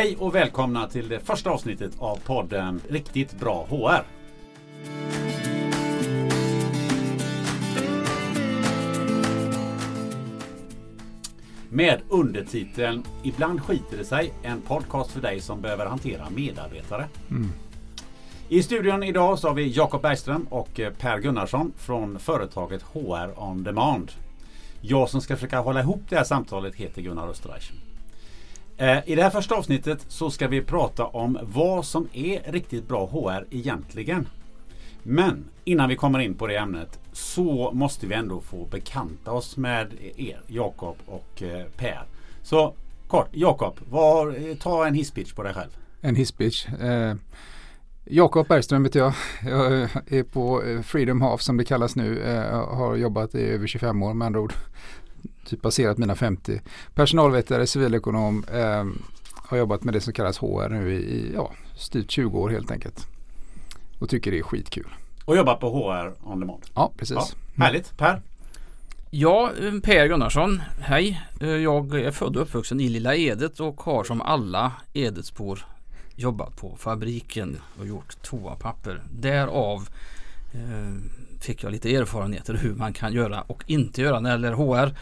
Hej och välkomna till det första avsnittet av podden Riktigt bra HR. Med undertiteln Ibland skiter det sig. En podcast för dig som behöver hantera medarbetare. I studion idag så har vi Jakob Bergström och eh, Per Gunnarsson från företaget HR On Demand. Jag som ska försöka hålla ihop det här samtalet heter Gunnar Österreich. Eh, I det här första avsnittet så ska vi prata om vad som är riktigt bra HR egentligen. Men innan vi kommer in på det ämnet så måste vi ändå få bekanta oss med er, Jakob och eh, Per. Så kort, Jakob, eh, ta en hisspitch på dig själv. En hisspitch. Eh, Jakob Bergström heter jag. Jag är på Freedom Half som det kallas nu. Jag har jobbat i över 25 år med andra ord. Typ passerat mina 50. Personalvetare, civilekonom. Eh, har jobbat med det som kallas HR nu i, i ja, styrt 20 år helt enkelt. Och tycker det är skitkul. Och jobbar på HR On Demand. Ja, precis. Ja, härligt. Per? Ja, eh, Per Gunnarsson. Hej. Eh, Jag är född och uppvuxen i Lilla Edet och har som alla Edetsbor jobbat på fabriken och gjort toapapper. Därav eh, fick jag lite erfarenheter hur man kan göra och inte göra när det gäller HR.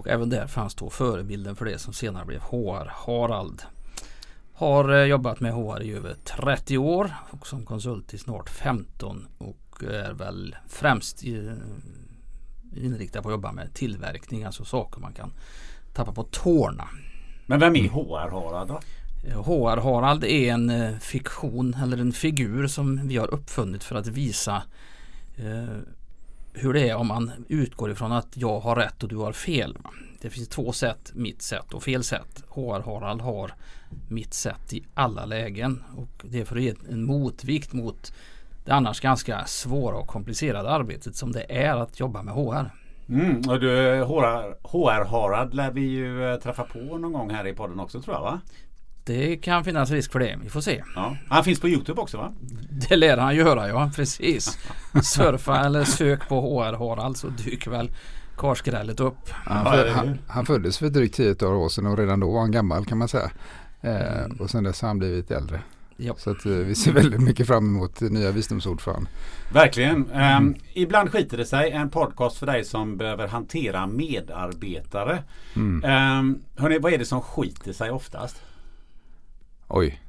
Och även där fanns då förebilden för det som senare blev HR Harald. Har eh, jobbat med HR i över 30 år och som konsult i snart 15 och är väl främst i, inriktad på att jobba med tillverkning, alltså saker man kan tappa på tårna. Men vem är HR Harald då? HR Harald är en eh, fiktion eller en figur som vi har uppfunnit för att visa eh, hur det är om man utgår ifrån att jag har rätt och du har fel. Det finns två sätt, mitt sätt och fel sätt. HR Harald har mitt sätt i alla lägen och det är för att ge en motvikt mot det annars ganska svåra och komplicerade arbetet som det är att jobba med HR. Mm, och du, HR, HR Harald lär vi ju eh, träffa på någon gång här i podden också tror jag va? Det kan finnas risk för det. Vi får se. Ja. Han finns på Youtube också va? Det lär han göra ja, precis. Surfa eller sök på HR Harald så dyker väl karskrället upp. Han, Ja, fö- det är det. han, han föddes för drygt 10 år sedan och redan då var han gammal kan man säga. Eh, Mm. och sen dess har han blivit äldre. Ja. Så att, eh, vi ser väldigt mycket fram emot nya visdomsord för honom. Verkligen. Ehm, ibland skiter det sig. En podcast för dig som behöver hantera medarbetare. Mm. Um, hörni, vad är det som skiter sig oftast? Oj.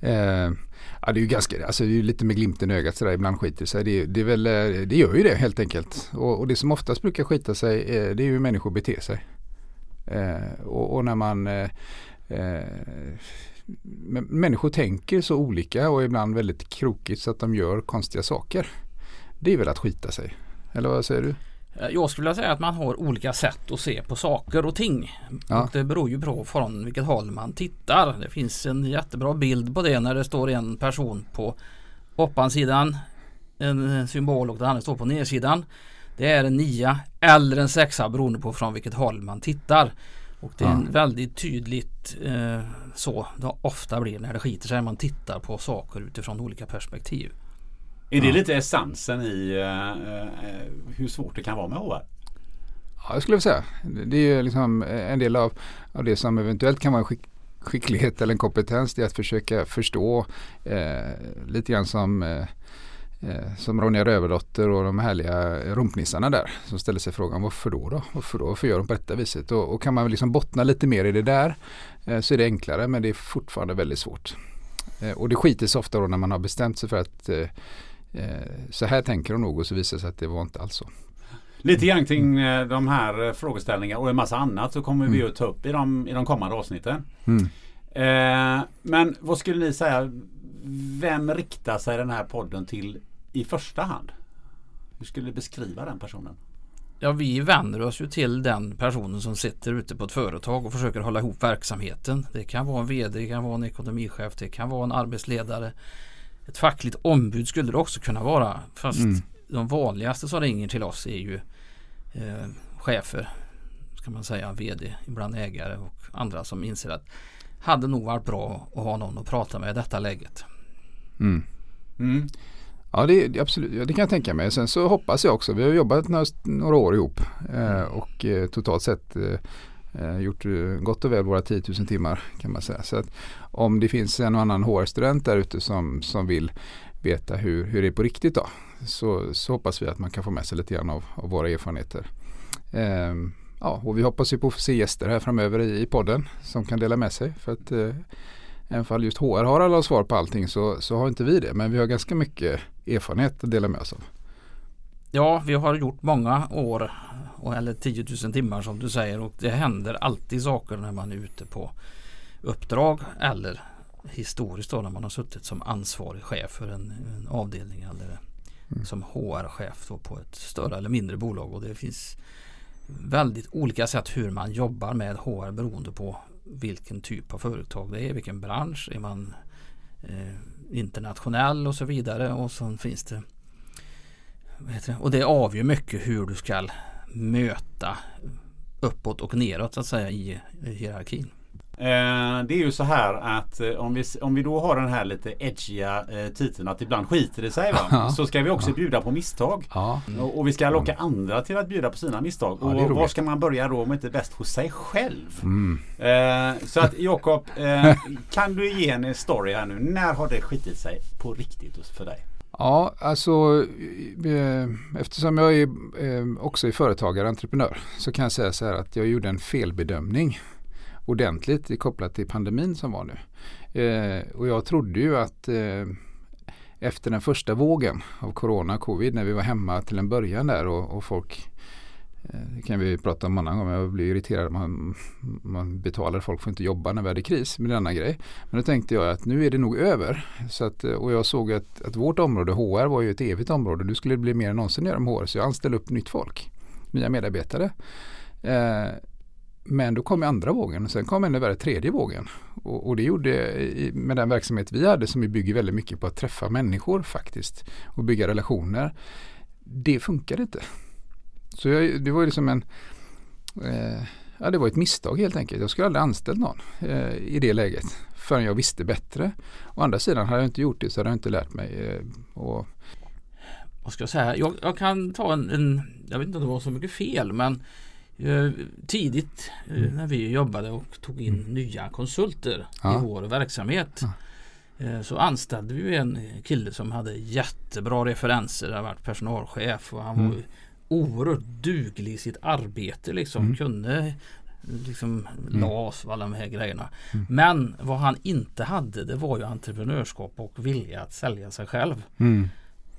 Eh, ja, det är ju ganska, alltså det är ju lite med glimten i ögat sådär, ibland skiter sig. Det, det, är väl, eh, det gör ju det helt enkelt. Och, och det som oftast brukar skita sig, eh, det är ju hur människor beter sig. Eh, och, och när man eh, eh, Människor tänker så olika och ibland väldigt krokigt så att de gör konstiga saker. Det är väl att skita sig. Eller vad säger du? Eh, Jag skulle vilja säga att man har olika sätt att se på saker och ting. Ja. Och det beror ju på från vilket håll man tittar. Det finns en jättebra bild på det när det står en person på oppansidan. En symbol och den andra står på nedsidan. Det är en nia eller en sexa beroende på från vilket håll man tittar. Och det är en Ja. väldigt tydligt eh, så det ofta blir när det skiter sig. Man tittar på saker utifrån olika perspektiv. Är det lite essensen i eh, eh, hur svårt det kan vara med HR? Ja, jag skulle säga. Det är ju liksom en del av, av det som eventuellt kan vara en skick, skicklighet eller en kompetens. Det är att försöka förstå eh, lite grann som, eh, eh, som Ronja Rövardotter och de härliga rumpnissarna där. Som ställer sig frågan varför då? då? Varför då? Varför gör de på detta viset? Och, och kan man liksom bottna lite mer i det där eh, så är det enklare men det är fortfarande väldigt svårt. Eh, och det skiter sig ofta då när man har bestämt sig för att eh, eh, så här tänker de nog och så visar det sig att det var inte alls så. Lite grann kring eh, de här eh, frågeställningarna och en massa annat så kommer vi Mm. att ta upp i de, i de kommande avsnitten. Mm. Eh, men vad skulle ni säga? Vem riktar sig den här podden till i första hand? Hur skulle du beskriva den personen? Ja, vi vänder oss ju till den personen som sitter ute på ett företag och försöker hålla ihop verksamheten. Det kan vara en VD, det kan vara en ekonomichef, det kan vara en arbetsledare. Ett fackligt ombud skulle det också kunna vara. Fast Mm. de vanligaste som ringer till oss är ju eh, chefer, ska man säga, VD, ibland ägare och andra som inser att hade nog varit bra att ha någon att prata med i detta läget. Mm. Mm. Ja det, det, absolut, det kan jag tänka mig. Sen så hoppas jag också, vi har jobbat några, några år ihop eh, och eh, totalt sett eh, Eh, gjort eh, gott och väl våra 10 000 timmar kan man säga. Så att om det finns en och annan HR-student där ute som, som vill veta hur, hur det är på riktigt då, så, så hoppas vi att man kan få med sig lite grann av, av våra erfarenheter. Eh, ja, och vi hoppas ju på att få se gäster här framöver i, i podden som kan dela med sig. För att eh, även fall just HR har alla svar på allting så, så har inte vi det. Men vi har ganska mycket erfarenhet att dela med oss av. Ja, vi har gjort många år eller 10 000 timmar som du säger och det händer alltid saker när man är ute på uppdrag eller historiskt då när man har suttit som ansvarig chef för en, en avdelning eller mm. som HR-chef på ett större eller mindre bolag och det finns väldigt olika sätt hur man jobbar med HR beroende på vilken typ av företag det är, vilken bransch, är man eh, internationell och så vidare och så finns det och det avgör mycket hur du ska möta uppåt och neråt så att säga i hierarkin. Eh, det är ju så här att eh, om vi, om vi då har den här lite edgiga eh, titeln att ibland skiter det sig. Va? Så ska vi också bjuda på misstag. Ja. Och, och, vi ska locka andra till att bjuda på sina misstag. Ja, och var ska man börja då om inte bäst hos sig själv? Mm. Så att Jakob, kan du ge en story här nu. När har det skitit sig på riktigt för dig? Ja, alltså eh, eh, eftersom jag är eh, också är företagare, och entreprenör, så kan jag säga så här att jag gjorde en felbedömning ordentligt kopplat till pandemin som var nu. Och jag trodde ju att efter den första vågen av corona, covid, när vi var hemma till en början där och, och folk Eh, det kan vi prata om en annan gång. Jag blir irriterad. Man, man betalar folk får inte jobba när vi hade kris med denna grej. Men då tänkte jag att nu är det nog över. Så att, eh, och jag såg att, att vårt område HR var ju ett evigt område. Nu skulle det bli mer än någonsin göra om HR. Så jag anställde upp nytt folk. Nya medarbetare. Eh, men då kom andra vågen och sen kom ännu värre tredje vågen. Och, och det gjorde med den verksamhet vi hade som vi bygger väldigt mycket på att träffa människor faktiskt. Och bygga relationer. Det funkade inte. Så jag, det var liksom en eh, Ja det var ett misstag helt enkelt. Jag skulle aldrig anställt någon eh, i det läget förrän jag visste bättre. Å andra sidan hade jag inte gjort det så hade jag inte lärt mig. Eh, och... Vad ska jag säga? Jag, jag kan ta en, en, jag vet inte om det var så mycket fel men eh, tidigt eh, mm. när vi jobbade och tog in mm. nya konsulter ja. i vår verksamhet ja. Eh, så anställde vi en kille som hade jättebra referenser. Han varit personalchef och han mm. var oerhört duglig i sitt arbete liksom. Mm. Kunde liksom mm. LAS och alla de här grejerna. Mm. Men vad han inte hade det var ju entreprenörskap och vilja att sälja sig själv. Mm.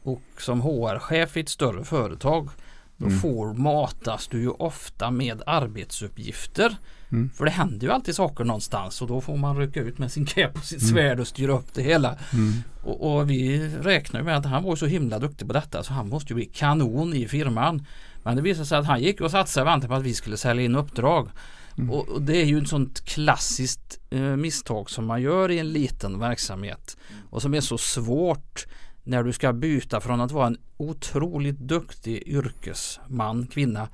Och som HR-chef i ett större företag då mm. får matas du ju ofta med arbetsuppgifter. Mm. För det händer ju alltid saker någonstans och då får man rycka ut med sin cap och sitt mm. svärd och styra upp det hela. Mm. Och, och, vi räknar med att han var så himla duktig på detta så han måste ju bli kanon i firman. Men det visade sig att han gick och satsade och väntade på att vi skulle sälja in uppdrag. Mm. Och, och, det är ju ett sånt klassiskt eh, misstag som man gör i en liten verksamhet och som är så svårt när du ska byta från att vara en otroligt duktig yrkesman, kvinna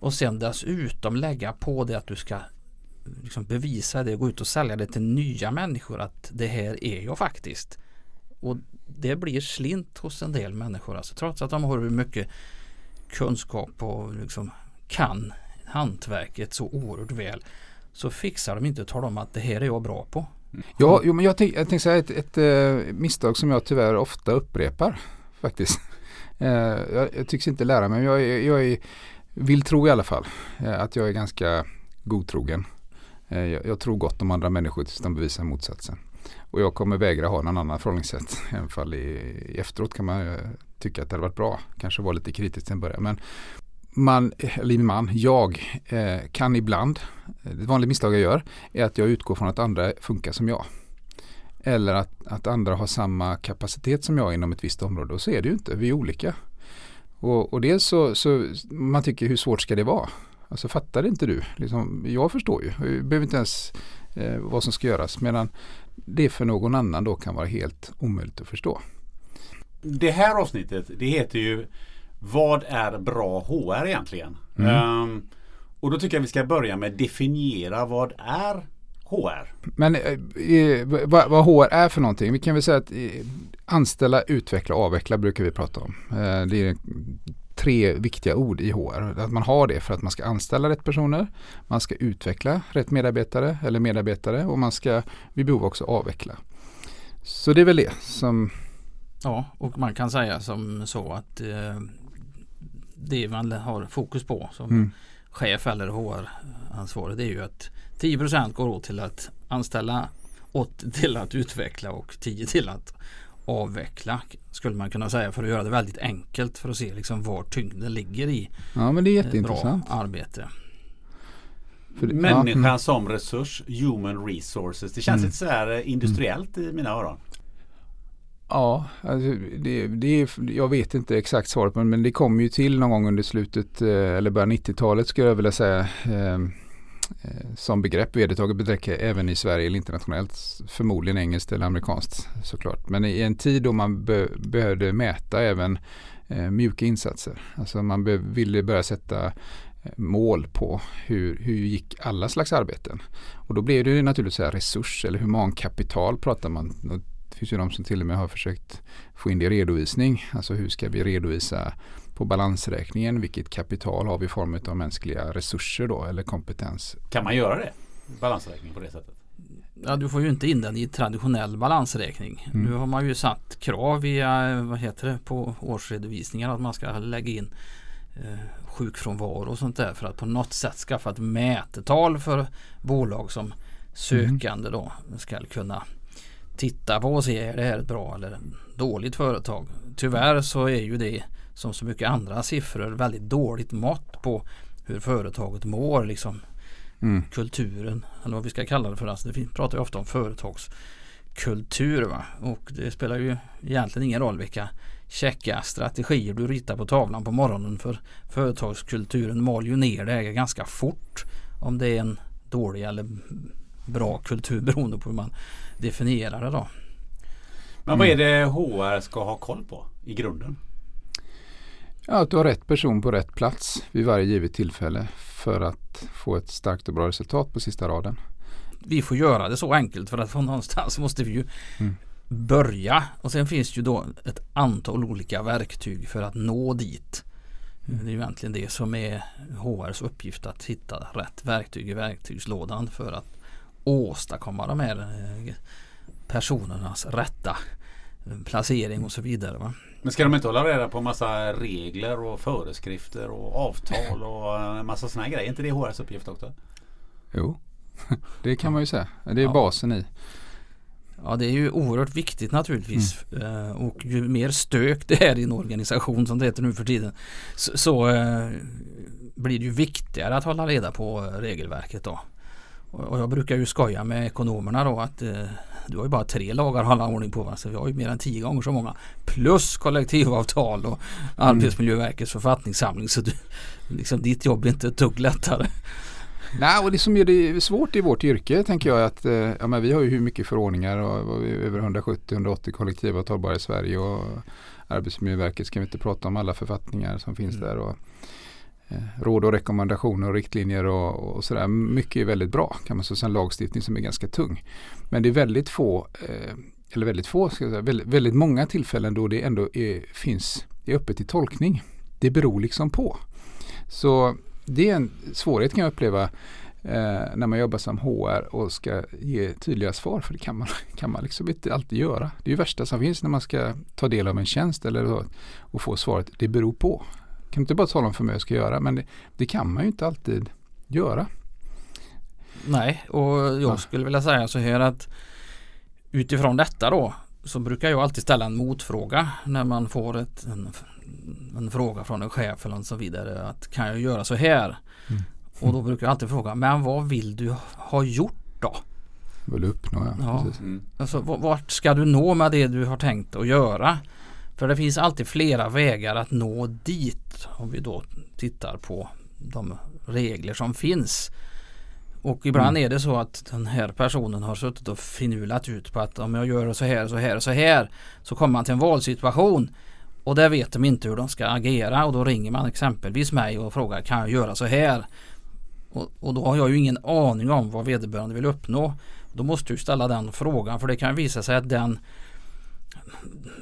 och sen dessutom lägga på det att du ska liksom bevisa det och gå ut och sälja det till nya människor att det här är jag faktiskt. Och det blir slint hos en del människor alltså trots att de har mycket kunskap och liksom kan hantverket så oerhört väl så fixar de inte att tala om att det här är jag bra på. Ja, jo, men jag, tänk, tänkte säga ett, ett, äh, misstag som jag tyvärr ofta upprepar faktiskt. äh, jag, jag, tycks inte lära mig, men jag, jag är, vill tro i alla fall äh, att jag är ganska godtrogen. Jag, jag tror gott om andra människor tills de bevisar motsatsen. Och jag kommer vägra ha någon annan förhållningssätt. Även fall i, i efteråt kan man tycka att det hade varit bra. Kanske var lite kritisk till en början. Men man, eller man, jag eh, kan ibland, eh, ett vanligt misstag jag gör, är att jag utgår från att andra funkar som jag. Eller att, att andra har samma kapacitet som jag inom ett visst område och så är det ju inte, vi är olika. Och, och dels så, så man tycker hur svårt ska det vara? Alltså fattar inte du? Liksom, jag förstår ju, jag behöver inte ens eh, vad som ska göras medan det för någon annan då kan vara helt omöjligt att förstå. Det här avsnittet det heter ju vad är bra HR egentligen? Mm. Um, och då tycker jag vi ska börja med att definiera vad är HR? Men eh, vad, vad, HR är för någonting? Vi kan väl säga att eh, anställa, utveckla, avveckla brukar vi prata om. Eh, det är tre viktiga ord i HR. Att man har det för att man ska anställa rätt personer, man ska utveckla rätt medarbetare eller medarbetare och man ska vid behov också avveckla. Så det är väl det som Ja, och man kan säga som så att eh, det man har fokus på som mm. chef eller HR-ansvarig det är ju att 10% går åt till att anställa, 8 till att utveckla och 10 till att avveckla skulle man kunna säga för att göra det väldigt enkelt för att se liksom var tyngden ligger i ja, men det är jätteintressant. bra arbete. För, Människan ja. som resurs, human resources. Det känns mm. lite sådär industriellt mm. i mina öron. Ja, alltså det, det, jag vet inte exakt svaret på det men det kom ju till någon gång under slutet eh, eller början 90-talet skulle jag vilja säga. Ehm, eh, som begrepp, vedertaget begrepp även i Sverige eller internationellt. Förmodligen engelskt eller amerikanskt såklart. Men i en tid då man be, behövde mäta även eh, mjuka insatser. Alltså man be, ville börja sätta eh, mål på hur, hur gick alla slags arbeten. Och då blev det naturligtvis resurs eller humankapital pratar man finns ju de som till och med har försökt få in det i redovisning. Alltså hur ska vi redovisa på balansräkningen vilket kapital har vi i form av mänskliga resurser då eller kompetens. Kan man göra det? Balansräkning på det sättet? Ja, du får ju inte in den i traditionell balansräkning. Mm. Nu har man ju satt krav via vad heter det, på årsredovisningar att man ska lägga in eh, sjukfrånvaro och sånt där för att på något sätt skaffa ett mätetal för bolag som sökande då ska kunna titta på och se är det här ett bra eller dåligt företag. Tyvärr så är ju det som så mycket andra siffror väldigt dåligt mått på hur företaget mår. Liksom. Mm. Kulturen eller vad vi ska kalla det för. Alltså, det pratar ju ofta om företagskultur. Va? Och det spelar ju egentligen ingen roll vilka checka strategier du ritar på tavlan på morgonen. För företagskulturen mal ju ner det ganska fort. Om det är en dålig eller bra kultur beroende på hur man definierar det då. Men vad är det HR ska ha koll på i grunden? Ja, att du har rätt person på rätt plats vid varje givet tillfälle för att få ett starkt och bra resultat på sista raden. Vi får göra det så enkelt för att från någonstans måste vi ju mm. börja och sen finns det ju då ett antal olika verktyg för att nå dit. Mm. Det är ju egentligen det som är HRs uppgift att hitta rätt verktyg i verktygslådan för att åstadkomma de här eh, personernas rätta eh, placering och så vidare. Va? Men ska de inte hålla reda på massa regler och föreskrifter och avtal och en massa sådana grejer? Är inte det HRs uppgift också? Jo, det kan man ju säga. Det är ja. basen i. Ja det är ju oerhört viktigt naturligtvis mm. Eh, och ju mer stök det är i en organisation som det heter nu för tiden så, så blir det ju viktigare att hålla reda på regelverket då. Och jag brukar ju skoja med ekonomerna då att eh, du har ju bara tre lagar att hålla ordning på. Va? Så vi har ju mer än tio gånger så många. Plus kollektivavtal och mm. Arbetsmiljöverkets författningssamling. Så du, liksom, ditt jobb är inte ett dugg lättare. Nej, och det som gör det svårt i vårt yrke tänker jag att eh, ja, men vi har ju hur mycket förordningar och, över 170-180 kollektivavtal bara i Sverige och Arbetsmiljöverket ska vi inte prata om alla författningar som finns mm. där. Och, Eh, råd och rekommendationer och riktlinjer och, och sådär. Mycket är väldigt bra kan man säga. Sen lagstiftning som är ganska tung. Men det är väldigt få, eh, eller väldigt få, ska jag säga, väldigt, väldigt många tillfällen då det ändå är, finns, är öppet till tolkning. Det beror liksom på. Så det är en svårighet kan jag uppleva eh, när man jobbar som HR och ska ge tydliga svar. För det kan man, kan man liksom inte alltid göra. Det är ju värsta som finns när man ska ta del av en tjänst eller och få svaret det beror på kan inte bara tala om för mig vad jag ska göra men det, det, kan man ju inte alltid göra. Nej och jag ja. skulle vilja säga så här att utifrån detta då så brukar jag alltid ställa en motfråga när man får ett, en, en fråga från en chef eller så vidare. Att kan jag göra så här? Mm. Och då brukar jag alltid fråga men vad vill du ha gjort då? Vill uppnå ja. ja. Mm. Alltså, vart ska du nå med det du har tänkt att göra? För det finns alltid flera vägar att nå dit om vi då tittar på de regler som finns. Och ibland mm. är det så att den här personen har suttit och finulat ut på att om jag gör så här, så här, så här så kommer man till en valsituation och där vet de inte hur de ska agera och då ringer man exempelvis mig och frågar kan jag göra så här? Och, och då har jag ju ingen aning om vad vederbörande vill uppnå. Då måste du ställa den frågan för det kan visa sig att den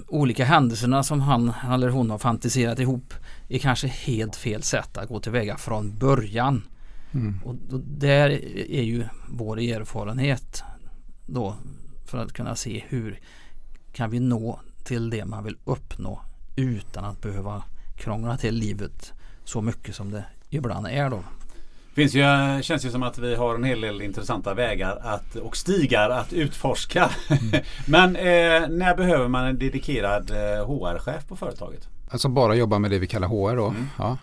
olika händelserna som han eller hon har fantiserat ihop är kanske helt fel sätt att gå tillväga från början. Mm. Och, och där är ju vår erfarenhet då för att kunna se hur kan vi nå till det man vill uppnå utan att behöva krångla till livet så mycket som det ibland är då. Finns ju, känns ju som att vi har en hel del intressanta vägar att, och stigar att utforska. Mm. Men eh, när behöver man en dedikerad eh, HR-chef på företaget? Alltså bara jobba med det vi kallar HR då? Mm. Ja.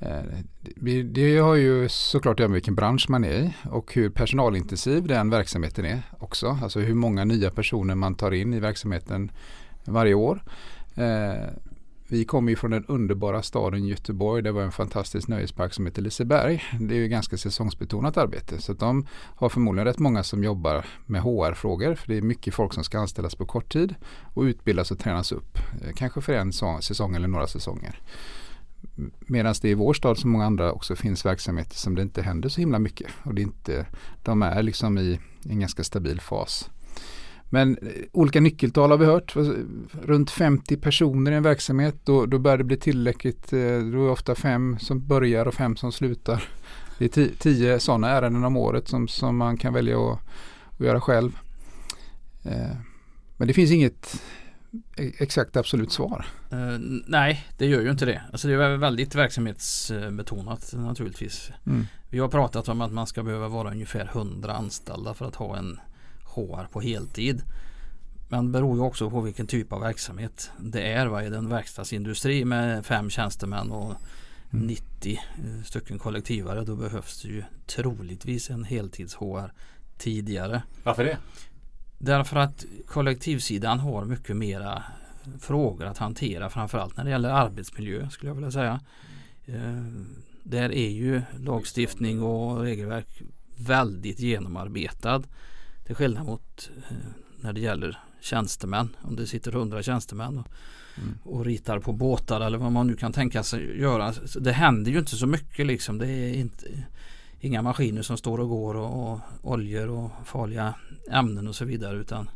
Eh, det har ju såklart att göra med vilken bransch man är i och hur personalintensiv den verksamheten är också. Alltså hur många nya personer man tar in i verksamheten varje år. Vi kommer ju från den underbara staden Göteborg. Det var en fantastisk nöjespark som heter Liseberg. Det är ju ganska säsongsbetonat arbete. Så de har förmodligen rätt många som jobbar med HR-frågor. För det är mycket folk som ska anställas på kort tid och utbildas och tränas upp. Eh, kanske för en säsong eller några säsonger. Medan det i vår stad som många andra också finns verksamheter som det inte händer så himla mycket. Och det är inte, de är liksom i en ganska stabil fas. Men eh, olika nyckeltal har vi hört. Runt 50 personer i en verksamhet. Då, då börjar det bli tillräckligt. Eh, då är det ofta fem som börjar och fem som slutar. Det är tio, tio sådana ärenden om året som, som man kan välja att, att göra själv. Eh, men det finns inget e-, exakt absolut svar. Uh, nej, det gör ju inte det. Alltså det är väldigt verksamhetsbetonat naturligtvis. Mm. Vi har pratat om att man ska behöva vara ungefär 100 anställda för att ha en HR på heltid. Men det beror ju också på vilken typ av verksamhet det är. Vad är det en verkstadsindustri med fem tjänstemän och mm. 90 eh, stycken kollektivare. Då behövs det ju troligtvis en heltids-HR tidigare. Varför det? Därför att kollektivsidan har mycket mera frågor att hantera framförallt när det gäller arbetsmiljö skulle jag vilja säga. Eh, där är ju lagstiftning och regelverk väldigt genomarbetad. Till skillnad mot eh, när det gäller tjänstemän. Om det sitter hundra tjänstemän och, mm. och, ritar på båtar eller vad man nu kan tänka sig göra. Så det händer ju inte så mycket liksom. Det är inte, inga maskiner som står och går och, och oljor och farliga ämnen och så vidare. Utan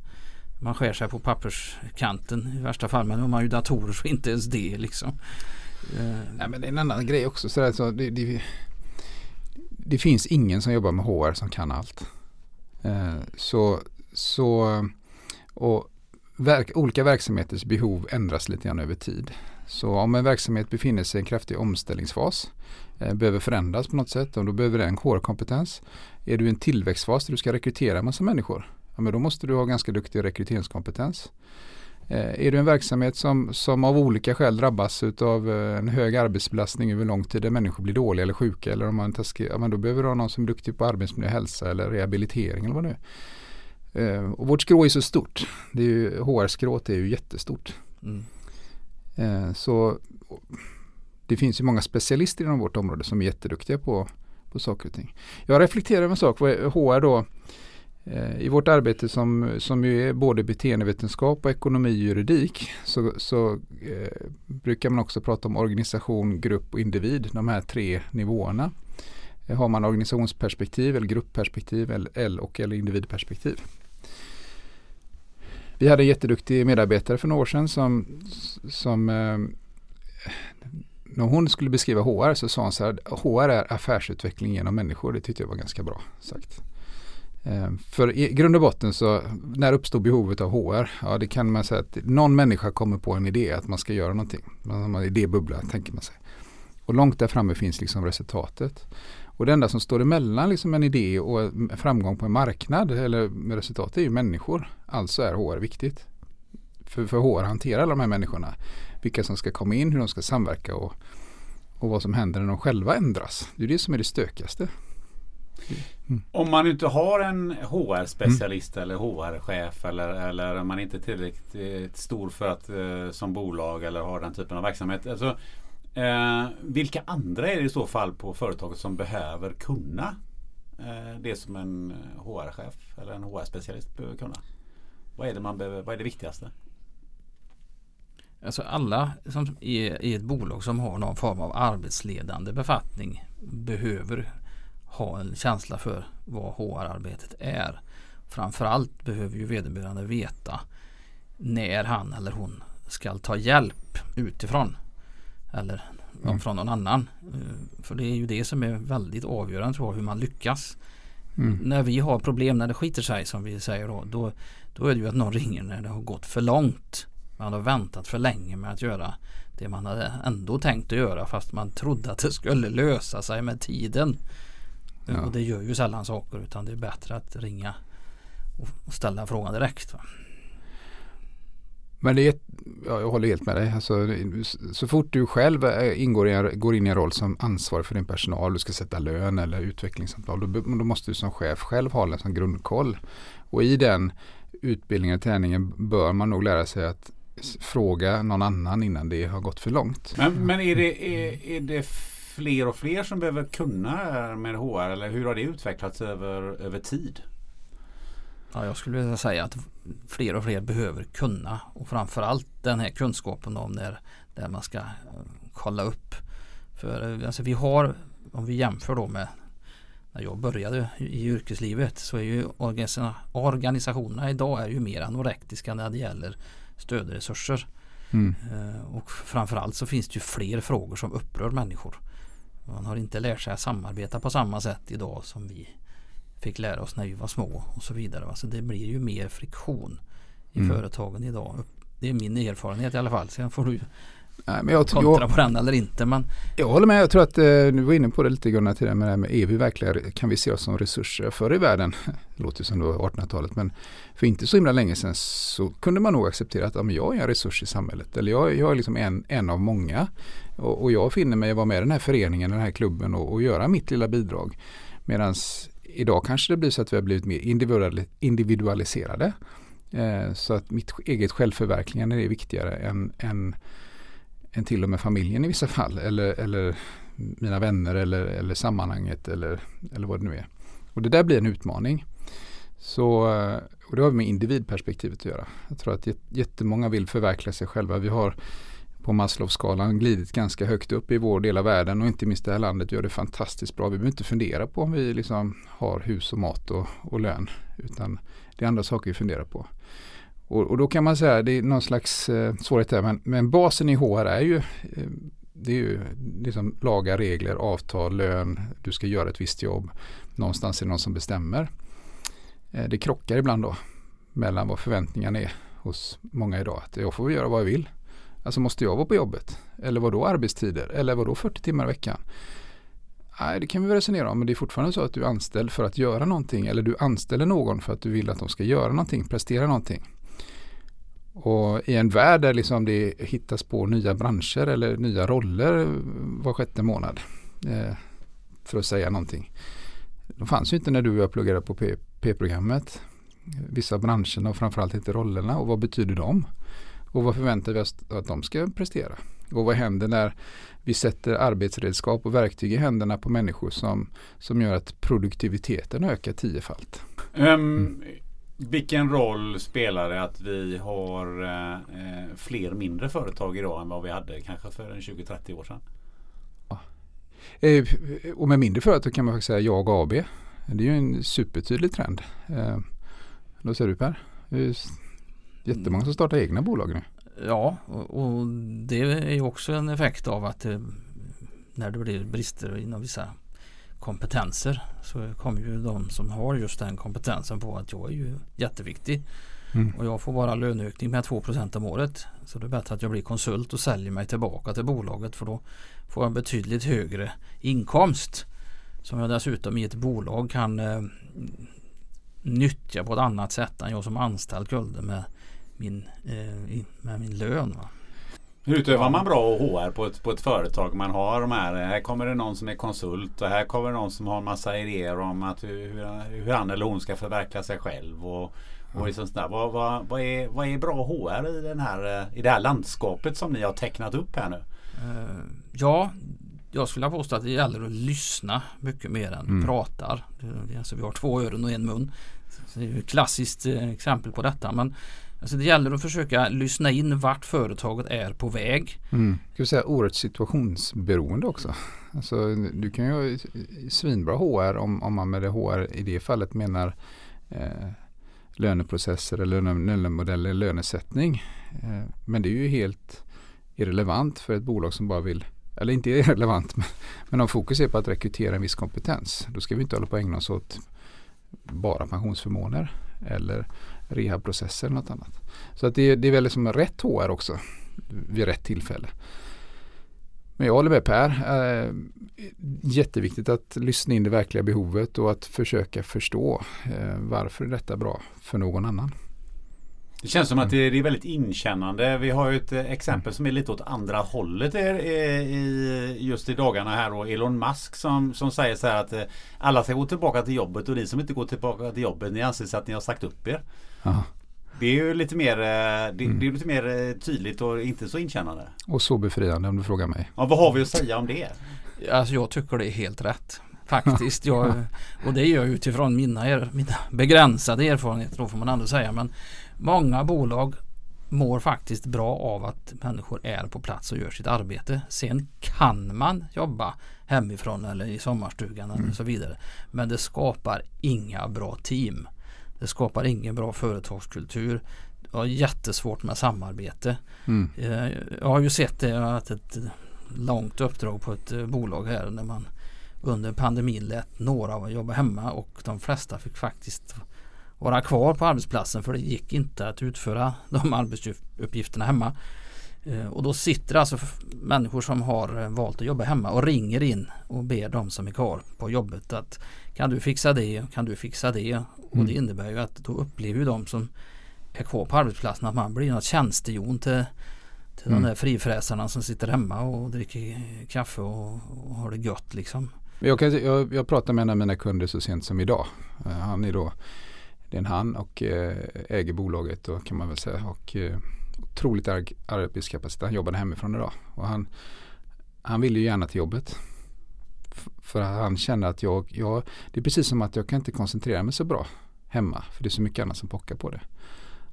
man skär sig på papperskanten i värsta fall. Men om man har ju datorer så inte ens det liksom. Eh, Nej, men det är en annan grej också. Så alltså, det, det, det finns ingen som jobbar med HR som kan allt. Eh, så, så och verk, olika verksamheters behov ändras lite grann över tid. Så om en verksamhet befinner sig i en kraftig omställningsfas, eh, behöver förändras på något sätt, och då behöver den HR-kompetens. Är du i en tillväxtfas där du ska rekrytera en massa människor, ja, men då måste du ha ganska duktig rekryteringskompetens. Eh, är du en verksamhet som, som av olika skäl drabbas av eh, en hög arbetsbelastning över lång tid där människor blir dåliga eller sjuka eller om man taskig, ja, men då behöver du ha någon som är duktig på arbetsmiljö, hälsa eller rehabilitering eller vad det är. Eh, och vårt skrå är så stort. Det är ju, HR-skrået är ju jättestort. Mm. Så det finns ju många specialister inom vårt område som är jätteduktiga på, på saker och ting. Jag reflekterar över en sak, vad HR då Eh, I vårt arbete som, som ju är både beteendevetenskap och ekonomi och juridik så, så eh, brukar man också prata om organisation, grupp och individ, de här tre nivåerna. Eh, har man organisationsperspektiv eller gruppperspektiv eller, och eller individperspektiv. Vi hade en jätteduktig medarbetare för några år sedan som, som eh, när hon skulle beskriva HR så sa hon så här, HR är affärsutveckling genom människor. Det tyckte jag var ganska bra sagt. Eh, för i grund och botten så när uppstår behovet av HR? Ja det kan man säga att någon människa kommer på en idé att man ska göra någonting. Man har en idébubbla tänker man sig. Och långt där framme finns liksom resultatet. Och det enda som står emellan liksom en idé och framgång på en marknad eller med resultat är ju människor. Alltså är HR viktigt. För, för HR hanterar alla de här människorna. Vilka som ska komma in, hur de ska samverka och, och vad som händer när de själva ändras. Det är det som är det stökigaste. Mm. Om man inte har en HR-specialist mm. eller HR-chef eller, eller man inte är tillräckligt stor för att eh, som bolag eller har den typen av verksamhet. Alltså, eh, vilka andra är det i så fall på företaget som behöver kunna eh, det som en HR-chef eller en HR-specialist behöver kunna? Vad är det, man behöver, vad är det viktigaste? Alltså alla som är i ett bolag som har någon form av arbetsledande befattning behöver ha en känsla för vad HR-arbetet är. Framförallt behöver ju vederbörande veta när han eller hon ska ta hjälp utifrån. Eller mm. från någon annan. Eh, för det är ju det som är väldigt avgörande tror jag hur man lyckas. Mm. När vi har problem när det skiter sig som vi säger då, då. Då är det ju att någon ringer när det har gått för långt. Man har väntat för länge med att göra det man hade ändå tänkt att göra fast man trodde att det skulle lösa sig med tiden. Ja. Och det gör ju sällan saker utan det är bättre att ringa och ställa frågan direkt. Va? Men det är, ja, jag håller helt med dig. Alltså, så fort du själv eh, ingår i går in i en roll som ansvarig för din personal, du ska sätta lön eller utvecklingssamtal, då, då måste du som chef själv ha en sån grundkoll. Och i den utbildningen och träningen bör man nog lära sig att fråga någon annan innan det har gått för långt. Men, men är, det, är, är det fler och fler som behöver kunna med HR eller hur har det utvecklats över, över tid? Ja, jag skulle vilja säga att fler och fler behöver kunna och framförallt den här kunskapen om när, där man ska eh, kolla upp. För eh, alltså vi har, om vi jämför då med när jag började i yrkeslivet så är ju organisationerna idag är ju mer anorektiska när det gäller stödresurser. Mm. Eh, och framförallt så finns det ju fler frågor som upprör människor. Man har inte lärt sig att samarbeta på samma sätt idag som vi fick lära oss när vi var små och så vidare. Så det blir ju mer friktion i mm. företagen idag. Det är min erfarenhet i alla fall. Sen får du Nej, men jag, kontra jag, på den eller inte. Men... Jag håller med. Jag tror att eh, du var inne på det lite Gunnar tidigare med det här med är vi verkligen, kan vi se oss som resurser? Förr i världen, det låter som då 1800-talet, men för inte så himla länge sedan så kunde man nog acceptera att ja, jag är en resurs i samhället. Eller jag, jag är liksom en, en av många. Och, och jag finner mig att vara med i den här föreningen, den här klubben och, och göra mitt lilla bidrag. Medan idag kanske det blir så att vi har blivit mer individualiserade. Eh, så att mitt eget självförverkligande är viktigare än, än, än till och med familjen i vissa fall. Eller, eller mina vänner eller, eller sammanhanget eller, eller vad det nu är. Och det där blir en utmaning. Så, eh, och det har med individperspektivet att göra. Jag tror att jättemånga vill förverkliga sig själva. Vi har på Maslowskalan glidit ganska högt upp i vår del av världen och inte minst det här landet gör det fantastiskt bra. Vi behöver inte fundera på om vi liksom har hus och mat och, och lön utan det är andra saker vi funderar på. Och, och då kan man säga det är någon slags eh, svårighet där men, men basen i HR är ju eh, det är ju liksom lagar, regler, avtal, lön, du ska göra ett visst jobb. Någonstans är det någon som bestämmer. Eh, det krockar ibland då mellan vad förväntningarna är hos många idag. Att jag får göra vad jag vill. Alltså måste jag vara på jobbet? Eller vad då arbetstider? Eller vad då 40 timmar i veckan? Nej, det kan vi väl resonera om, men det är fortfarande så att du är anställd för att göra någonting. Eller du anställer någon för att du vill att de ska göra någonting, prestera någonting. Och i en värld där liksom det hittas på nya branscher eller nya roller var sjätte månad. Eh, för att säga någonting. De fanns ju inte när du och jag pluggade på P-programmet. Vissa branscherna och framförallt inte rollerna. Och vad betyder de? Och vad förväntar vi oss att de ska prestera? Och vad händer när vi sätter arbetsredskap och verktyg i händerna på människor som, som gör att produktiviteten ökar tiofalt? Um, vilken roll spelar det att vi har eh, fler mindre företag idag än vad vi hade kanske för 20-30 år sedan? Ja. Eh, och med mindre företag kan man faktiskt säga Jag AB. Det är ju en supertydlig trend. Eh, vad säger du Per? Jättemånga som startar egna bolag nu. Ja, och, och det är ju också en effekt av att det, när det blir brister inom vissa kompetenser så kommer ju de som har just den kompetensen på att jag är ju jätteviktig. Mm. Och jag får bara löneökning med 2% om året. Så det är bättre att jag blir konsult och säljer mig tillbaka till bolaget för då får jag en betydligt högre inkomst. Som jag dessutom i ett bolag kan eh, nyttja på ett annat sätt än jag som anställd kunde med min, eh, med min lön. Va? Utövar man bra HR på ett, på ett företag? Man har de här, här kommer det någon som är konsult och här kommer någon som har en massa idéer om att hur, hur han eller hon ska förverkliga sig själv. Och, och liksom sådär. Vad, vad, vad, är, vad är bra HR i, den här, i det här landskapet som ni har tecknat upp här nu? Uh, ja, jag skulle påstå att det gäller att lyssna mycket mer än mm. pratar. Alltså vi har två öron och en mun. det är ett klassiskt eh, exempel på detta. Men Alltså det gäller att försöka lyssna in vart företaget är på väg. Mm. Ska säga oerhört situationsberoende också. Alltså, du kan ju ha svinbra HR om, om man med det HR i det fallet menar eh, löneprocesser eller lönemodeller, lönesättning. Eh, men det är ju helt irrelevant för ett bolag som bara vill eller inte irrelevant, men, men om fokus är på att rekrytera en viss kompetens, då ska vi inte hålla på att ägna oss åt bara pensionsförmåner eller rehabprocesser eller något annat. Så att det, det är väl liksom rätt HR också vid rätt tillfälle. Men jag håller med Per. Eh, jätteviktigt att lyssna in det verkliga behovet och att försöka förstå eh, varför är detta bra för någon annan. Det känns som att det är väldigt inkännande. Vi har ju ett eh, exempel som är lite åt andra hållet i, just i dagarna här och Elon Musk som, som säger så här att eh, alla ska gå tillbaka till jobbet och ni som inte går tillbaka till jobbet ni anser att ni har sagt upp er. Aha. Det är ju lite mer, eh, det, mm. det, är lite mer tydligt och inte så inkännande. Och så befriande om du frågar mig. Ja, vad har vi att säga om det? Alltså jag tycker det är helt rätt. Faktiskt. Jag, och det gör jag utifrån mina, er, mina begränsade erfarenheter då får man ändå säga. Men Många bolag mår faktiskt bra av att människor är på plats och gör sitt arbete. Sen kan man jobba hemifrån eller i sommarstugan mm. och så vidare. Men det skapar inga bra team. Det skapar ingen bra företagskultur. Det har jättesvårt med samarbete. Mm. Eh, jag har ju sett det, jag har haft ett långt uppdrag på ett eh, bolag här när man under pandemin lät några jobba hemma och de flesta fick faktiskt vara kvar på arbetsplatsen för det gick inte att utföra de arbetsuppgifterna hemma. Eh, och då sitter alltså människor som har valt att jobba hemma och ringer in och ber de som är kvar på jobbet att kan du fixa det, kan du fixa det? Mm. Och det innebär ju att då upplever de som är kvar på arbetsplatsen att man blir något tjänstehjon till, till mm. de där frifräsarna som sitter hemma och dricker kaffe och, och har det gött liksom. Jag, kan, jag, jag pratade med en av mina kunder så sent som idag. Eh, han är då det är en han och eh, äger bolaget och kan man väl säga. Och eh, otroligt arbetskapacitet. Han jobbade hemifrån idag. Och han, han vill ju gärna till jobbet. För han känner att jag, jag, det är precis som att jag kan inte koncentrera mig så bra hemma. För det är så mycket annat som pockar på det.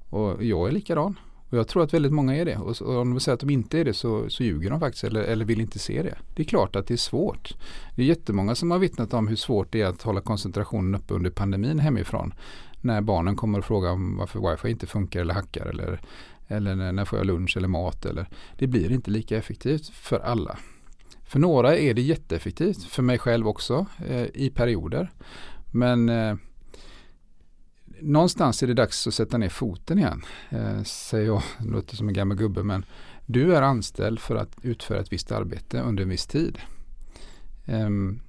Och jag är likadan. Och jag tror att väldigt många är det. Och, och om de säger att de inte är det så, så ljuger de faktiskt eller, eller vill inte se det. Det är klart att det är svårt. Det är jättemånga som har vittnat om hur svårt det är att hålla koncentrationen uppe under pandemin hemifrån när barnen kommer och frågar om varför wifi inte funkar eller hackar eller, eller när får jag lunch eller mat. Eller, det blir inte lika effektivt för alla. För några är det jätteeffektivt, för mig själv också eh, i perioder. Men eh, någonstans är det dags att sätta ner foten igen. Eh, säger jag, det låter som en gammal gubbe men du är anställd för att utföra ett visst arbete under en viss tid. Um,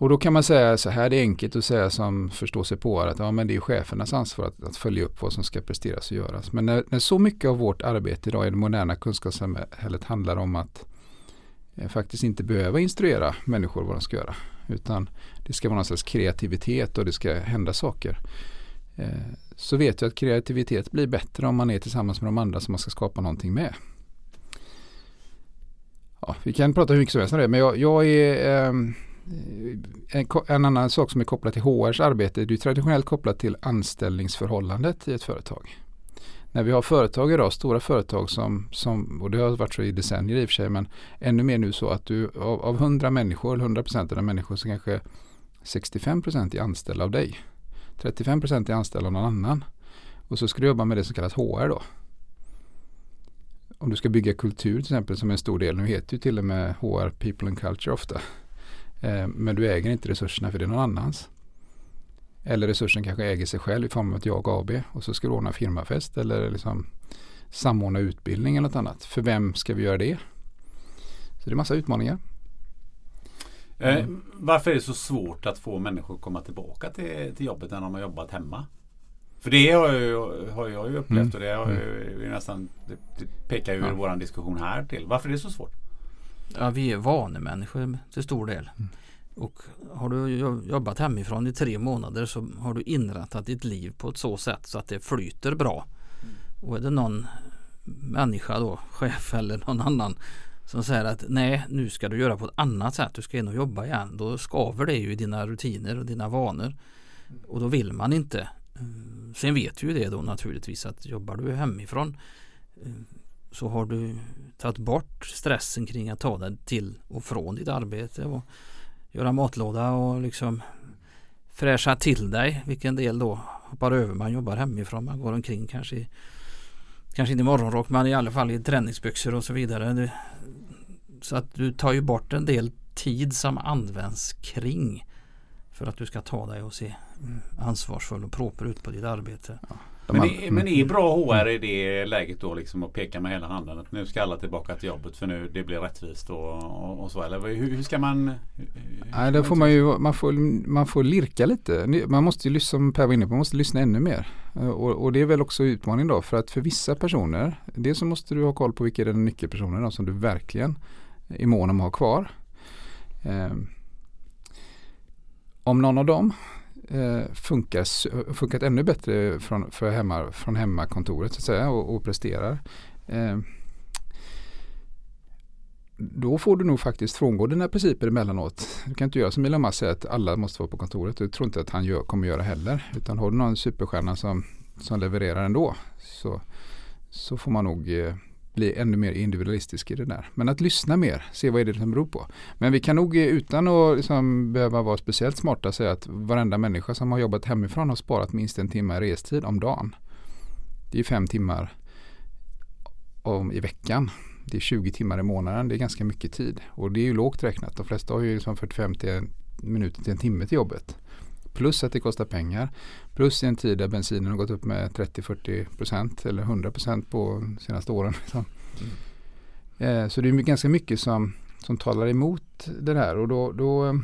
och då kan man säga så här, det är enkelt att säga som förstår sig på att ja, men det är chefernas ansvar att, att följa upp vad som ska presteras och göras. Men när, när, så mycket av vårt arbete idag i det moderna kunskapssamhället handlar om att eh, faktiskt inte behöva instruera människor vad de ska göra. Utan det ska vara någon slags kreativitet och det ska hända saker. Eh, så vet jag att kreativitet blir bättre om man är tillsammans med de andra som man ska skapa någonting med. Ja, vi kan prata hur mycket som helst om det men jag, jag är eh, Eh, en, en, annan sak som är kopplad till HRs arbete, det är traditionellt kopplat till anställningsförhållandet i ett företag. När vi har företag idag, stora företag som, som och det har varit så i decennier i och för sig, men ännu mer nu så att du av, av 100 människor, 100 procent av de människor så kanske 65 procent är anställda av dig. 35 procent är anställda av någon annan. Och så ska du jobba med det som kallas HR då. Om du ska bygga kultur till exempel som är en stor del, nu heter ju till och med HR People and Culture ofta. Eh, men du äger inte resurserna för det är någon annans. Eller resursen kanske äger sig själv i form av ett jag AB och så ska du ordna firmafest eller liksom samordna utbildning eller något annat. För vem ska vi göra det? Så det är massa utmaningar. Eh, varför är det så svårt att få människor att komma tillbaka till, till jobbet när de har jobbat hemma? För det har jag ju, har jag ju upplevt mm. och det, har ju, mm. nästan, det, det pekar ju ja. vår diskussion här till. Varför är det så svårt? Ja, vi är vanemänniskor till stor del. Mm. Och har du jobbat hemifrån i tre månader så har du inrättat ditt liv på ett så sätt så att det flyter bra. Mm. Och är det någon människa då, chef eller någon annan som säger att nej nu ska du göra på ett annat sätt, du ska in och jobba igen. Då skaver det ju i dina rutiner och dina vanor. Mm. Och då vill man inte. Sen vet ju det då naturligtvis att jobbar du hemifrån eh, så har du tagit bort stressen kring att ta dig till och från ditt arbete och göra matlåda och liksom fräscha till dig. Vilken del då hoppar över. Man jobbar hemifrån. Man går omkring kanske i, kanske inte i morgonrock men i alla fall i träningsbyxor och så vidare. Så att du tar ju bort en del tid som används kring för att du ska ta dig och se ansvarsfull och proper ut på ditt arbete. Ja. Men, är, men är bra HR i det läget då liksom att peka med hela handen att nu ska alla tillbaka till jobbet för nu det blir rättvist och, och, och så eller hur, hur, ska man? Nej, då får man ju man får, man får lirka lite. Man måste ju som Per var inne på, man måste lyssna ännu mer. Och, och det är väl också utmaning då för att för vissa personer, dels så måste du ha koll på vilka är den nyckelpersoner som du verkligen är mån om att ha kvar. Eh, om någon av dem eh, funkar, funkat ännu bättre från, för hemma, från hemmakontoret så att säga och, och presterar. Eh, då får du nog faktiskt frångå dina principer emellanåt. Du kan inte göra som Elon Musk säger att alla måste vara på kontoret. Det tror inte att han gör, kommer göra heller. Utan har du någon superstjärna som, som levererar ändå så, så får man nog eh, bli ännu mer individualistisk i det där. Men att lyssna mer, se vad är det som beror på. Men vi kan nog eh, utan att liksom behöva vara speciellt smarta säga att varenda människa som har jobbat hemifrån har sparat minst en timme restid om dagen. Det är fem timmar om, i veckan. Det är 20 timmar i månaden. Det är ganska mycket tid. Och det är ju lågt räknat. De flesta har ju liksom 45 till minuter till en timme till jobbet. Plus att det kostar pengar. Plus i en tid där bensinen har gått upp med 30-40% eller 100% på senaste åren. Liksom. Mm. Eh, så det är ganska mycket som, som talar emot det där. Och då, då,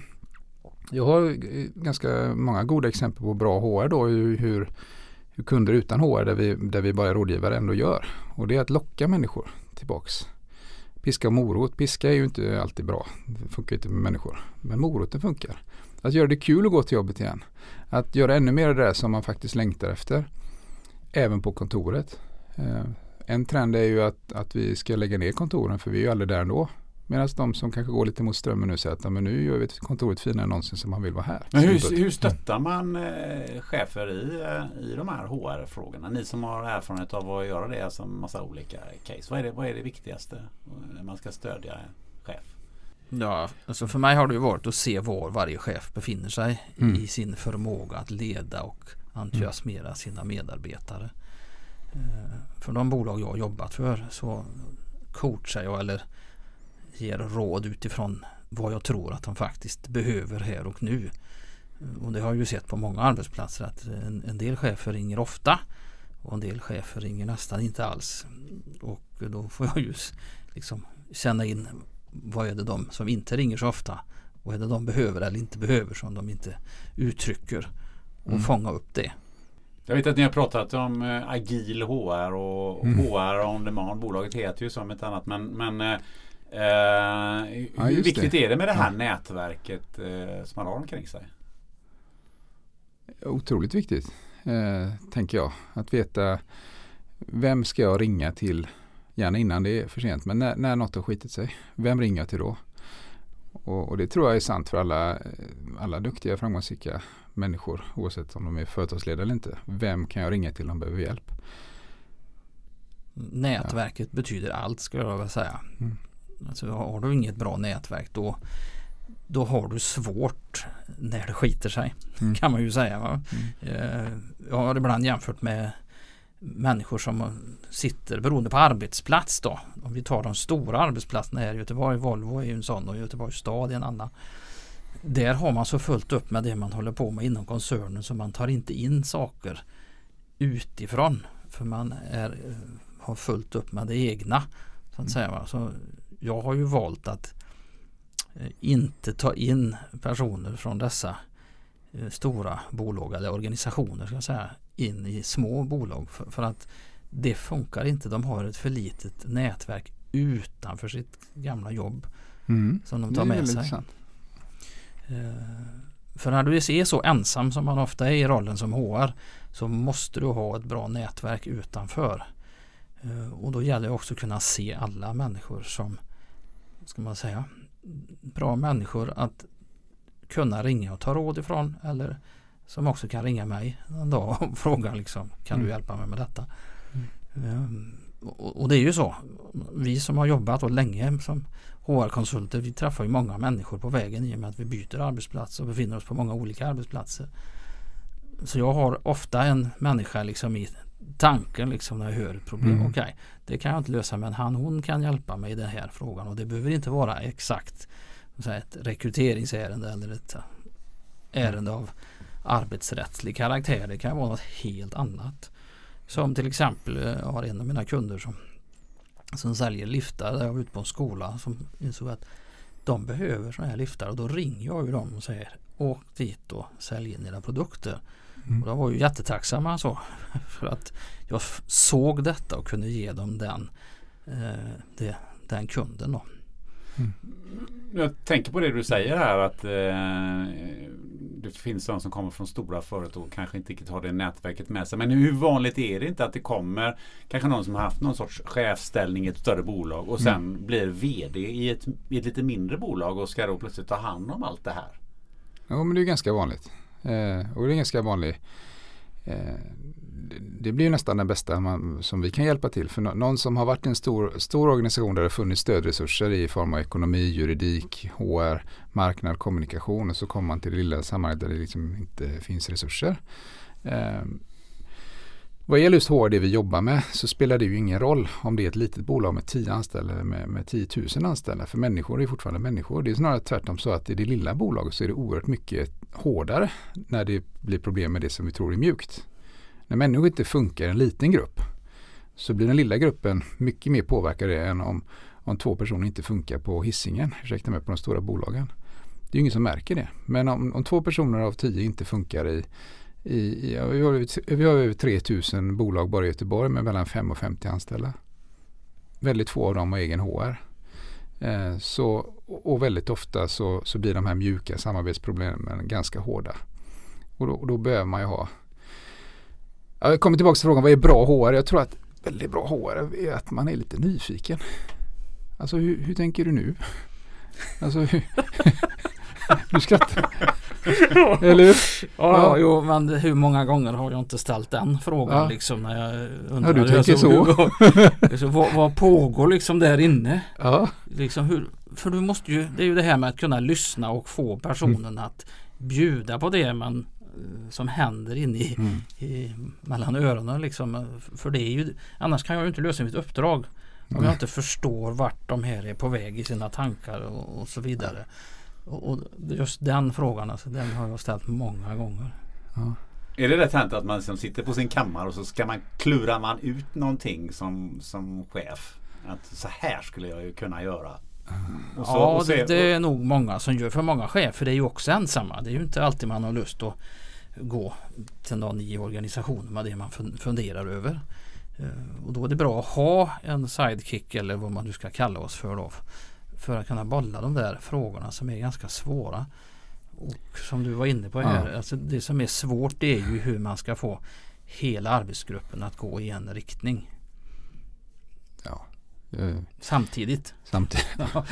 jag har ganska många goda exempel på bra HR då. Hur, hur, hur kunder utan HR där vi, där vi bara är rådgivare ändå gör. Och det är att locka människor tillbaks. Piska och morot. Piska är ju inte alltid bra. Det funkar inte med människor. Men moroten funkar. Att göra det kul att gå till jobbet igen. Att göra ännu mer av det där som man faktiskt längtar efter. Även på kontoret. Eh, en trend är ju att, att vi ska lägga ner kontoren för vi är ju aldrig där ändå. Medan de som kanske går lite mot strömmen nu säger att men nu gör vi kontoret finare än någonsin som man vill vara här. Men hur, hur stöttar man eh, chefer i, eh, i de här HR-frågorna? Ni som har erfarenhet av att göra det, alltså massa olika case. Vad är det, vad är det viktigaste när man ska stödja en chef? Ja, alltså för mig har det ju varit att se var varje chef befinner sig mm. i sin förmåga att leda och entusiasmera mm. sina medarbetare. Eh, för de bolag jag har jobbat för så coachar jag eller ger råd utifrån vad jag tror att de faktiskt behöver här och nu. Och det har jag ju sett på många arbetsplatser att en, en del chefer ringer ofta och en del chefer ringer nästan inte alls. Och då får jag ju liksom känna in vad är det de som inte ringer så ofta vad är det de behöver eller inte behöver som de inte uttrycker och mm. fånga upp det. Jag vet att ni har pratat om eh, agil HR och mm. HR on demand. Bolaget heter ju som ett annat men, men eh, eh ja, hur viktigt det. är det med det här ja. nätverket eh, som man har omkring sig? Otroligt viktigt eh, tänker jag. Att veta vem ska jag ringa till Gärna innan det är för sent, men när, när något har skitit sig. Vem ringer jag till då? Och, och, det tror jag är sant för alla, alla duktiga framgångsrika människor oavsett om de är företagsledare eller inte. Vem kan jag ringa till om de behöver hjälp? Nätverket ja. betyder allt skulle jag vilja säga. Mm. Alltså, har du inget bra nätverk då, då har du svårt när det skiter sig. Mm. Kan man ju säga. Va? Mm. Eh, jag har ibland jämfört med människor som sitter beroende på arbetsplats då. Om vi tar de stora arbetsplatserna här i Göteborg, Volvo är ju en sån och Göteborgs stad är en annan. Där har man så fullt upp med det man håller på med inom koncernen så man tar inte in saker utifrån. För man är, har fullt upp med det egna. Så att säga. Så jag har ju valt att eh, inte ta in personer från dessa eh, stora bolag eller organisationer ska säga, in i små bolag. För, för, att det funkar inte. De har ett för litet nätverk utanför sitt gamla jobb. Mm. Som de tar med sig. Uh, för när du är så ensam som man ofta är i rollen som HR så måste du ha ett bra nätverk utanför. Uh, och då gäller det också att kunna se alla människor som ska man säga bra människor att kunna ringa och ta råd ifrån eller som också kan ringa mig en dag och fråga liksom, kan mm. du hjälpa mig med detta? Mm. Um, och, och det är ju så. Vi som har jobbat och länge som HR-konsulter, vi träffar ju många människor på vägen i och med att vi byter arbetsplats och befinner oss på många olika arbetsplatser. Så jag har ofta en människa liksom i tanken liksom när jag hör ett problem. Mm. Okej, okay, det kan jag inte lösa men han hon kan hjälpa mig i den här frågan och det behöver inte vara exakt ett rekryteringsärende eller ett ärende av arbetsrättslig karaktär. Det kan vara något helt annat. Som till exempel, jag har en av mina kunder som, som säljer liftar. Där jag var ute på en skola som insåg att de behöver sådana här liftar och då ringer jag ju dem och säger åk dit och sälj in era produkter. Mm. Och de var ju jättetacksamma så för att jag såg detta och kunde ge dem den, eh, det, den kunden. Då. Mm. Jag tänker på det du säger här att eh, det finns de som kommer från stora företag och kanske inte riktigt har det nätverket med sig. Men hur vanligt är det inte att det kommer kanske någon som har haft någon sorts chefsställning i ett större bolag och sen mm. blir VD i ett, i ett lite mindre bolag och ska då plötsligt ta hand om allt det här? Ja men det är ganska vanligt. Eh, och det är ganska vanligt. Eh, det blir nästan den bästa man, som vi kan hjälpa till. För någon som har varit i en stor, stor organisation där det funnits stödresurser i form av ekonomi, juridik, HR, marknad, kommunikation och så kommer man till det lilla sammanhanget där det liksom inte finns resurser. Eh, vad gäller just HR, det vi jobbar med, så spelar det ju ingen roll om det är ett litet bolag med 10 anställda eller med, med 10 000 anställda. För människor är fortfarande människor. Det är snarare tvärtom så att i det lilla bolaget så är det oerhört mycket hårdare när det blir problem med det som vi tror är mjukt. När människor inte funkar i en liten grupp så blir den lilla gruppen mycket mer påverkade än om, om två personer inte funkar på hissingen, ursäkta mig, på de stora bolagen. Det är ju ingen som märker det. Men om, om två personer av tio inte funkar i, i ja, vi, har, vi har över 3000 bolag bara i Göteborg med mellan 5 och 50 anställda. Väldigt få av dem har egen HR. Eh, så, och väldigt ofta så, så blir de här mjuka samarbetsproblemen ganska hårda. Och då, och då behöver man ju ha jag kommer tillbaka till frågan vad är bra HR? Jag tror att väldigt bra HR är att man är lite nyfiken. Alltså hur, hur tänker du nu? Alltså hur, du skrattar. Eller hur? Ja, ja, jo, men hur många gånger har jag inte ställt den frågan ja. liksom när jag undrar. Ja, du tänker så. Hur, så vad, vad, pågår liksom där inne? Ja. Liksom hur, för du måste ju, det är ju det här med att kunna lyssna och få personen mm. att bjuda på det man som händer inne i, mm. i, mellan öronen. Liksom. För det är ju, annars kan jag ju inte lösa mitt uppdrag. Om mm. jag inte förstår vart de här är på väg i sina tankar och, och så vidare. Och, och, just den frågan, alltså, den har jag ställt många gånger. Ja. Är det rätt hänt att man liksom sitter på sin kammare och så ska man klura man ut någonting som, som chef? Att så här skulle jag ju kunna göra. Så, ja, det, det, är nog många som gör. För många chefer är ju också ensamma. Det är ju inte alltid man har lust att gå till någon i organisationen med det man funderar över. Eh, och då är det bra att ha en sidekick eller vad man nu ska kalla oss för då. För att kunna bolla de där frågorna som är ganska svåra. Och som du var inne på här, ja. alltså det som är svårt det är ju hur man ska få hela arbetsgruppen att gå i en riktning. Ja. Samtidigt. Samtidigt. Ja.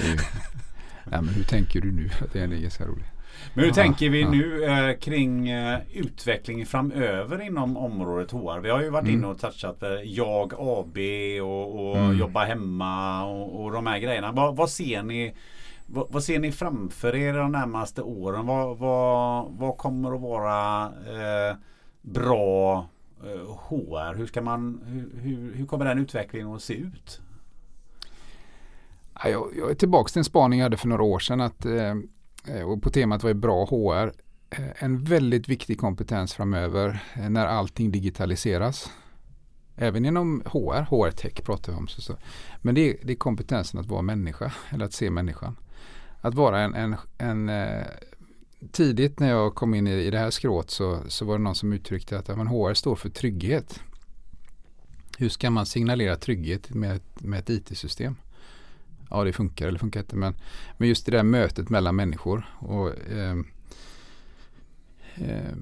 ja, men hur tänker du nu? Det är ganska roligt. Men hur ja, tänker vi ja. nu eh, kring eh, utvecklingen framöver inom området HR? Vi har ju varit mm. inne och touchat eh, Jag AB och, och mm. Jobba hemma och, och de här grejerna. Vad, vad ser ni vad, vad, ser ni framför er de närmaste åren? Vad, vad, vad kommer att vara eh, bra HR? Eh, hur, ska man, hur, hur, hur kommer den utvecklingen att se ut? Jag, jag är tillbaka till en spaning jag hade för några år sedan. att eh, eh och på temat vad är bra HR? Eh, en väldigt viktig kompetens framöver eh, när allting digitaliseras. Även inom HR, HR-tech pratar vi om. Så, så. Men det är, det är, kompetensen att vara människa eller att se människan. Att vara en, en, en tidigt när jag kom in i, i det här skrået så, så var det någon som uttryckte att men HR står för trygghet. Hur ska man signalera trygghet med, med ett IT-system? Ja det funkar eller funkar inte. Men, men just det där mötet mellan människor. Och, eh, eh,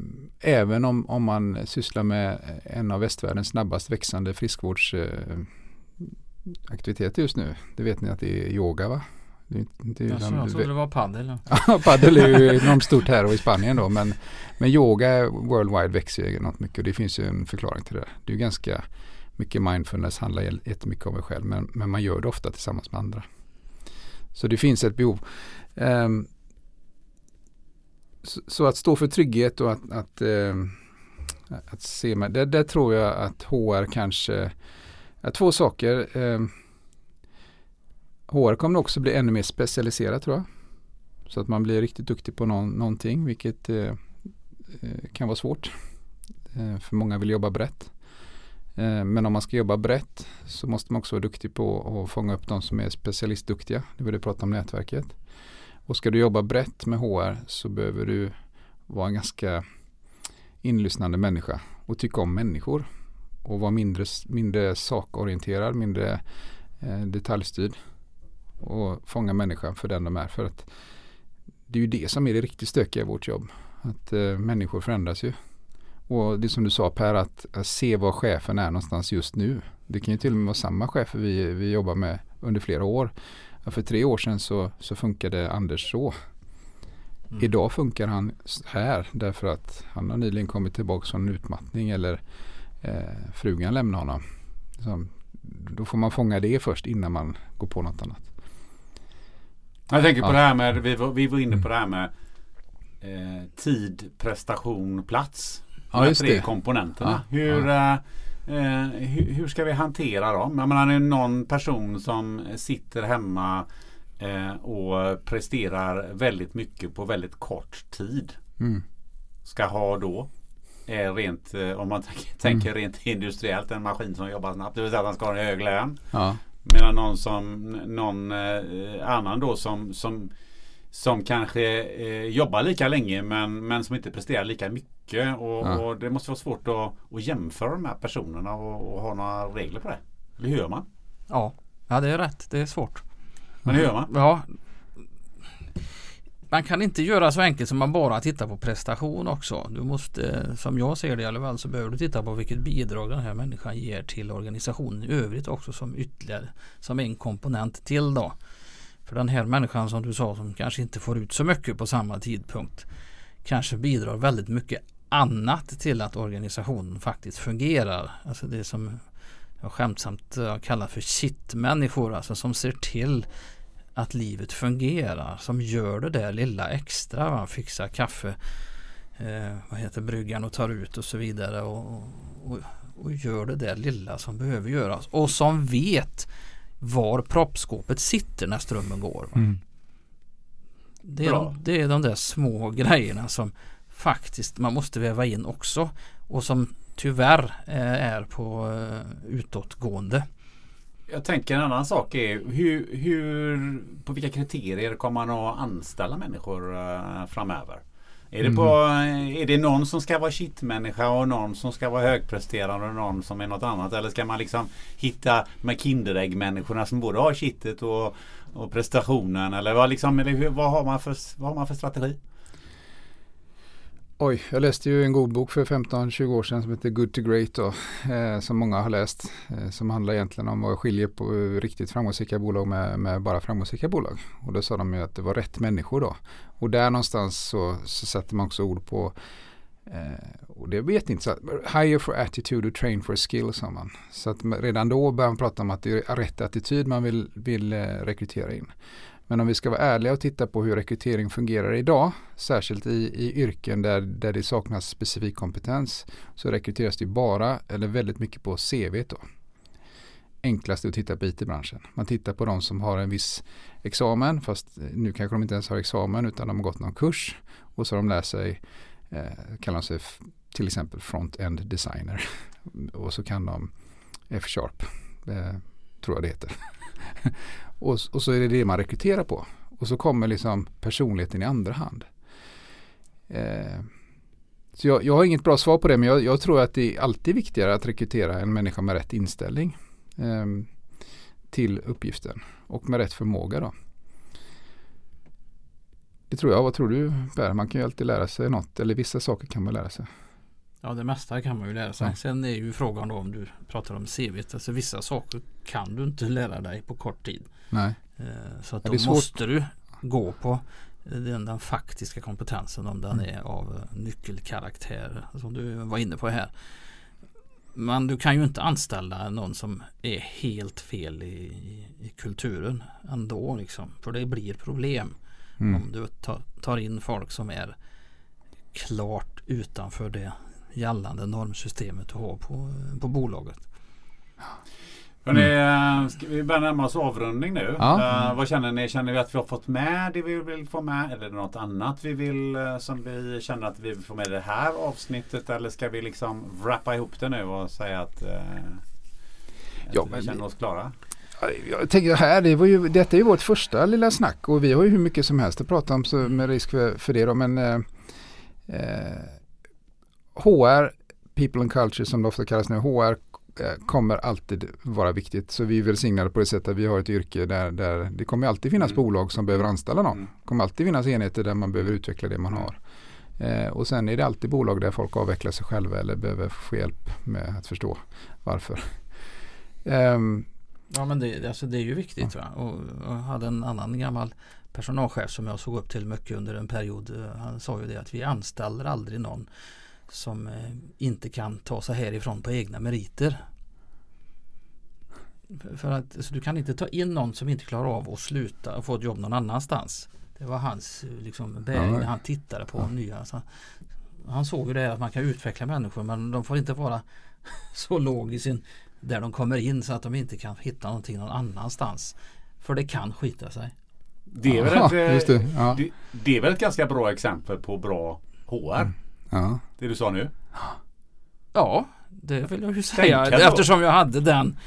även om, om man sysslar med en av västvärldens snabbast växande friskvårdsaktiviteter just nu. Det vet ni att det är yoga va? Det, det, jag, jag trodde det var padel. Ja, padel är ju enormt stort här och i Spanien då. Men, men yoga worldwide växer ju enormt mycket och det finns ju en förklaring till det. Det är ju ganska mycket mindfulness handlar jättemycket om mig själv men, men man gör det ofta tillsammans med andra. Så det finns ett behov. Ehm, um, så, så, att stå för trygghet och att, att, uh, att se mig, där, där, tror jag att HR kanske, uh, två saker. Ehm, um, HR kommer också bli ännu mer specialiserat tror jag. Så att man blir riktigt duktig på någon, någonting vilket uh, kan vara svårt. Uh, för många vill jobba brett. Eh, men om man ska jobba brett så måste man också vara duktig på att fånga upp de som är specialistduktiga. Det var det prata om nätverket. Och ska du jobba brett med HR så behöver du vara en ganska inlyssnande människa och tycka om människor. Och vara mindre, mindre sakorienterad, mindre eh, detaljstyrd. Och fånga människan för den de är. För att det är ju det som är det riktigt stökiga i vårt jobb. Att eh, människor förändras ju. Och det som du sa Per, att, att, se var chefen är någonstans just nu. Det kan ju till och med vara samma chefer vi, vi jobbar med under flera år. För tre år sedan så, så funkade Anders så. Mm. Idag funkar han här därför att han har nyligen kommit tillbaka från en utmattning eller eh, frugan lämnar honom. Så, då får man fånga det först innan man går på något annat. Jag tänker på ja. det här med, vi var, vi var inne på det här med eh, tid, prestation, plats. De ja, tre det. komponenterna. Hur, ja. Eh, hur, hur, ska vi hantera dem? Jag menar, det är någon person som sitter hemma eh, och presterar väldigt mycket på väldigt kort tid. Mm. Ska ha då eh, rent, eh, om man tänker mm. rent industriellt, en maskin som jobbar snabbt. Det vill säga att han ska ha en hög lön. Ja. Medan någon, som, någon eh, annan då som, som som kanske eh, jobbar lika länge men, men som inte presterar lika mycket. Och, ja. och det måste vara svårt att, att jämföra de här personerna och, och, ha några regler på det. Eller hur gör man? Ja, ja det är rätt. Det är svårt. Men hur gör man? Ja. Man kan inte göra så enkelt som man bara tittar på prestation också. Du måste, som jag ser det i alla fall, så behöver du titta på vilket bidrag den här människan ger till organisationen i övrigt också som ytterligare som en komponent till då. För den här människan som du sa som kanske inte får ut så mycket på samma tidpunkt kanske bidrar väldigt mycket annat till att organisationen faktiskt fungerar. Alltså det som jag skämtsamt eh, kallar för shit-människor. Alltså som ser till att livet fungerar. Som gör det där lilla extra. Va? Fixar kaffe, eh, vad heter bryggan och tar ut och så vidare. Och, och, och gör det där lilla som behöver göras. Och som vet var proppskåpet sitter när strömmen går. Mm. Det, är de, det är de där små grejerna som faktiskt man måste väva in också och som tyvärr eh, är på eh, utåtgående. Jag tänker en annan sak är hur, hur på vilka kriterier kommer man att anställa människor eh, framöver? Är det, på, mm. är det någon som ska vara shitmänniska och någon som ska vara högpresterande och någon som är något annat? Eller ska man liksom hitta med Kinderägg-människorna som både har kittet och, och prestationen? Eller vad, liksom, eller vad, har man för, vad har man för strategi? Oj, jag läste ju en god bok för 15-20 år sedan som heter Good to Great då, eh, som många har läst. Eh, som handlar egentligen om vad skiljer på riktigt framgångsrika bolag med, med, bara framgångsrika bolag. Och då sa de ju att det var rätt människor då. Och där någonstans så, så sätter man också ord på eh, och det vet inte så hire for attitude och train for skill sa man. Så att redan då börjar man prata om att det är rätt attityd man vill, vill eh, rekrytera in. Men om vi ska vara ärliga och titta på hur rekrytering fungerar idag, särskilt i, i yrken där, där det saknas specifik kompetens, så rekryteras det bara, eller väldigt mycket på CV då. Enklast är att titta på IT-branschen. Man tittar på de som har en viss examen, fast eh, nu kanske de inte ens har examen utan de har gått någon kurs och så har de lärt sig, eh, kallar de sig till exempel front-end designer och så kan de F-sharp, eh, tror jag det heter. och, och, så är det det man rekryterar på. Och så kommer liksom personligheten i andra hand. Eh, så jag, jag, har inget bra svar på det men jag, jag, tror att det är alltid viktigare att rekrytera en människa med rätt inställning eh, till uppgiften och med rätt förmåga. Då. Det tror jag. Vad tror du Per? Man kan ju alltid lära sig något eller vissa saker kan man lära sig. Ja det mesta kan man ju lära sig. Ja. Sen är ju frågan då om du pratar om CV. Alltså vissa saker kan du inte lära dig på kort tid. Nej. Eh, så att då måste du gå på den, den faktiska kompetensen om den mm. är av nyckelkaraktär. Som du var inne på här. Men du kan ju inte anställa någon som är helt fel i, i, i kulturen ändå liksom. För det blir problem. Mm. Om du tar in folk som är klart utanför det gällande normsystemet du har på, på bolaget. Hörrni, eh, ska vi börja närma oss avrundning nu? Ja. Eh, vad känner ni? Känner vi att vi har fått med det vi vill få med? Eller är det något annat vi vill eh, som vi känner att vi vill få med i det här avsnittet? Eller ska vi liksom wrappa ihop det nu och säga att, eh, Ja, att vi känner oss klara? Jag tänker här, det var ju, detta är ju vårt första lilla snack och vi har ju hur mycket som helst att prata om så med risk för, för det då. Men eh, HR, People and Culture som det ofta kallas nu, HR eh, kommer alltid vara viktigt. Så vi är välsignade på det sättet att vi har ett yrke där, där det kommer alltid finnas Mm. bolag som behöver anställa någon. Mm. Det kommer alltid finnas enheter där man behöver utveckla det man har. Eh, och sen är det alltid bolag där folk avvecklar sig själva eller behöver få hjälp med att förstå varför. Ehm, Ja men det, alltså det är ju viktigt. Va? Och jag hade en annan gammal personalchef som jag såg upp till mycket under en period. Eh, Han sa ju det att vi anställer aldrig någon som eh, inte kan ta sig härifrån på egna meriter. För- att alltså, du kan inte ta in någon som inte klarar av att sluta och få ett jobb någon annanstans. Det var hans eh, liksom, bäring Ja. när han tittade på Ja. nya. Så han såg ju det att man kan utveckla människor men de får inte vara så låg i sin där de kommer in så att de inte kan hitta någonting någon annanstans. För det kan skita sig. Det är, väl ja, ett, eh, just det. Ja, det, det är väl ett ganska bra exempel på bra HR? Mm. Ja. Det du sa nu? Ja, det vill jag ju säga. Tänka då. Eftersom jag hade den.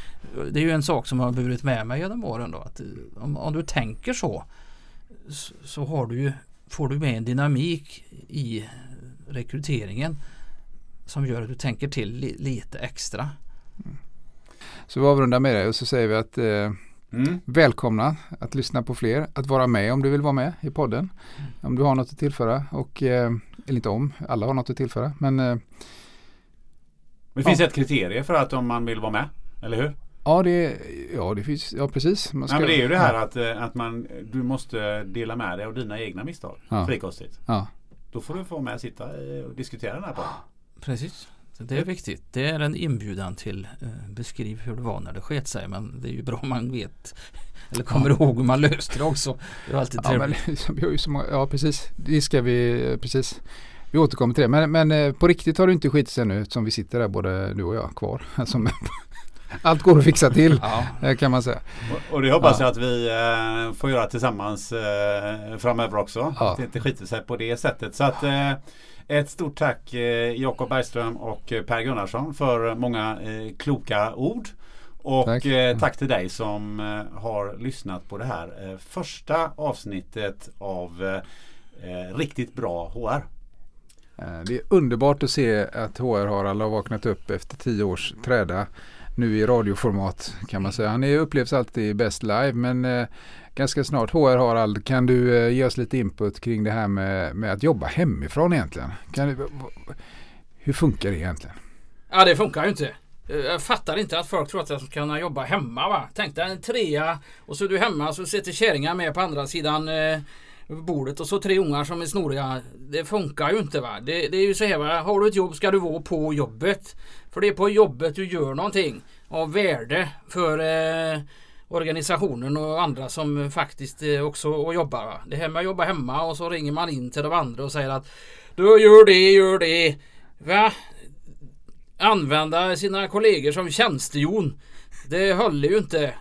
Det är ju en sak som har burit med mig genom åren då. Att eh, om, om du tänker så. Så, har du ju, får du med en dynamik i rekryteringen. Som gör att du tänker till li, lite extra. Så vi avrundar med det och så säger vi att eh, Mm. välkomna att lyssna på fler, att vara med om du vill vara med i podden. Om du har något att tillföra och, eh, eller inte om, alla har något att tillföra. Men eh, Men det finns ett kriterie för att om man vill vara med, eller hur? ja, det, ja, det finns, ja precis. Man Ja, men det är ju det här att, eh, att man, du måste dela med dig av dina egna misstag. Ja. Frikostigt. Ja, Då får du få med och sitta i- och diskutera den här podden. Precis. Det är viktigt. Det är en inbjudan till eh, beskriv hur det var när det sket sig. Men det är ju bra om man vet eller kommer ihåg hur man löste det också. Det är alltid ja, men, trevligt. vi har ju så många, ja precis. Det ska vi, precis. Vi återkommer till det. Men, men eh, på riktigt har du inte skitit sig nu eftersom vi sitter där både du och jag kvar. Alltså, allt går att fixa till Ja, eh, kan man säga. Och, och det hoppas Ja. jag att vi eh, får göra tillsammans eh, framöver också. Ja. Att det inte skiter sig på det sättet. Så att eh, ett stort tack eh, Jakob Bergström och eh, Per Gunnarsson för många eh, kloka ord. Och Tack. eh, tack till dig som eh, har lyssnat på det här eh, första avsnittet av Riktigt bra HR. Det är underbart att se att HR Harald har vaknat upp efter tio års träda. Nu i radioformat kan man säga. Han är, upplevs alltid bäst live men ganska snart HR Harald kan du ge oss lite input kring det här med, med att jobba hemifrån egentligen. Kan du, hur funkar det egentligen? ja det funkar ju inte. Eh, jag fattar inte att folk tror att de ska kunna jobba hemma va. Tänk dig en trea och så är du hemma så sitter kärringar med på andra sidan eh, bordet och så tre ungar som är snoriga. Det funkar ju inte va. Det, det är ju så här va. Har du ett jobb ska du vara på jobbet. För det är på jobbet du gör någonting av värde för eh, organisationen och andra som faktiskt eh, också jobbar. Va? Det här med att jobba hemma och så ringer man in till de andra och säger att du gör det, gör det. Va? Använda sina kollegor som tjänstehjon. Det håller ju inte.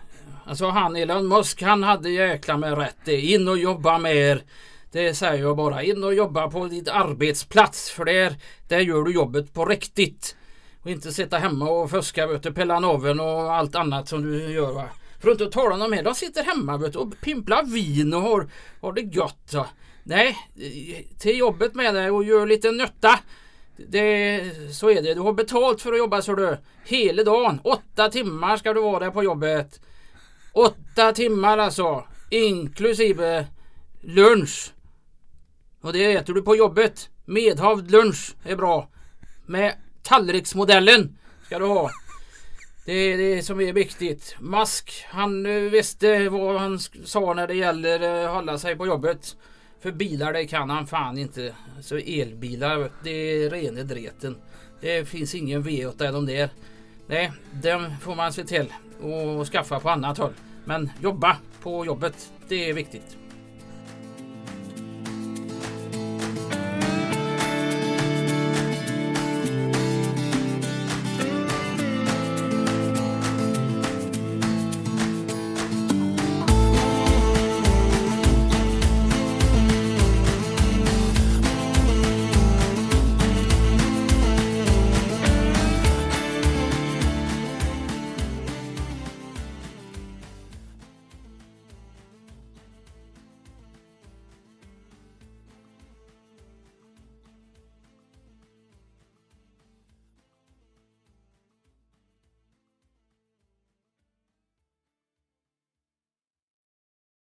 Alltså han Elon Musk han hade jäkla med rätt det. In och jobba med er. Det säger jag bara. In och jobba på ditt arbetsplats. För där, där gör du jobbet på riktigt. Och inte sitta hemma och fuska vet du, pella naveln och allt annat som du gör va. För att inte tala om de här. De sitter hemma vet du, och pimplar vin och har, har det gött. Va? Nej, till jobbet med dig och gör lite nytta. Det, så är det. Du har betalt för att jobba så du. Hela dagen. Åtta timmar ska du vara där på jobbet. Åtta timmar alltså. Inklusive lunch. Och det äter du på jobbet. Medhavd lunch är bra. Med tallriksmodellen ska du ha. Det är det som är viktigt. Musk, han eh, visste vad han sa när det gäller att hålla sig på jobbet. För bilar det kan han fan inte. Så elbilar, det är rene dreten. Det finns ingen V8 i de där. Nej, den får man se till och skaffa på annat håll. Men jobba på jobbet, det är viktigt.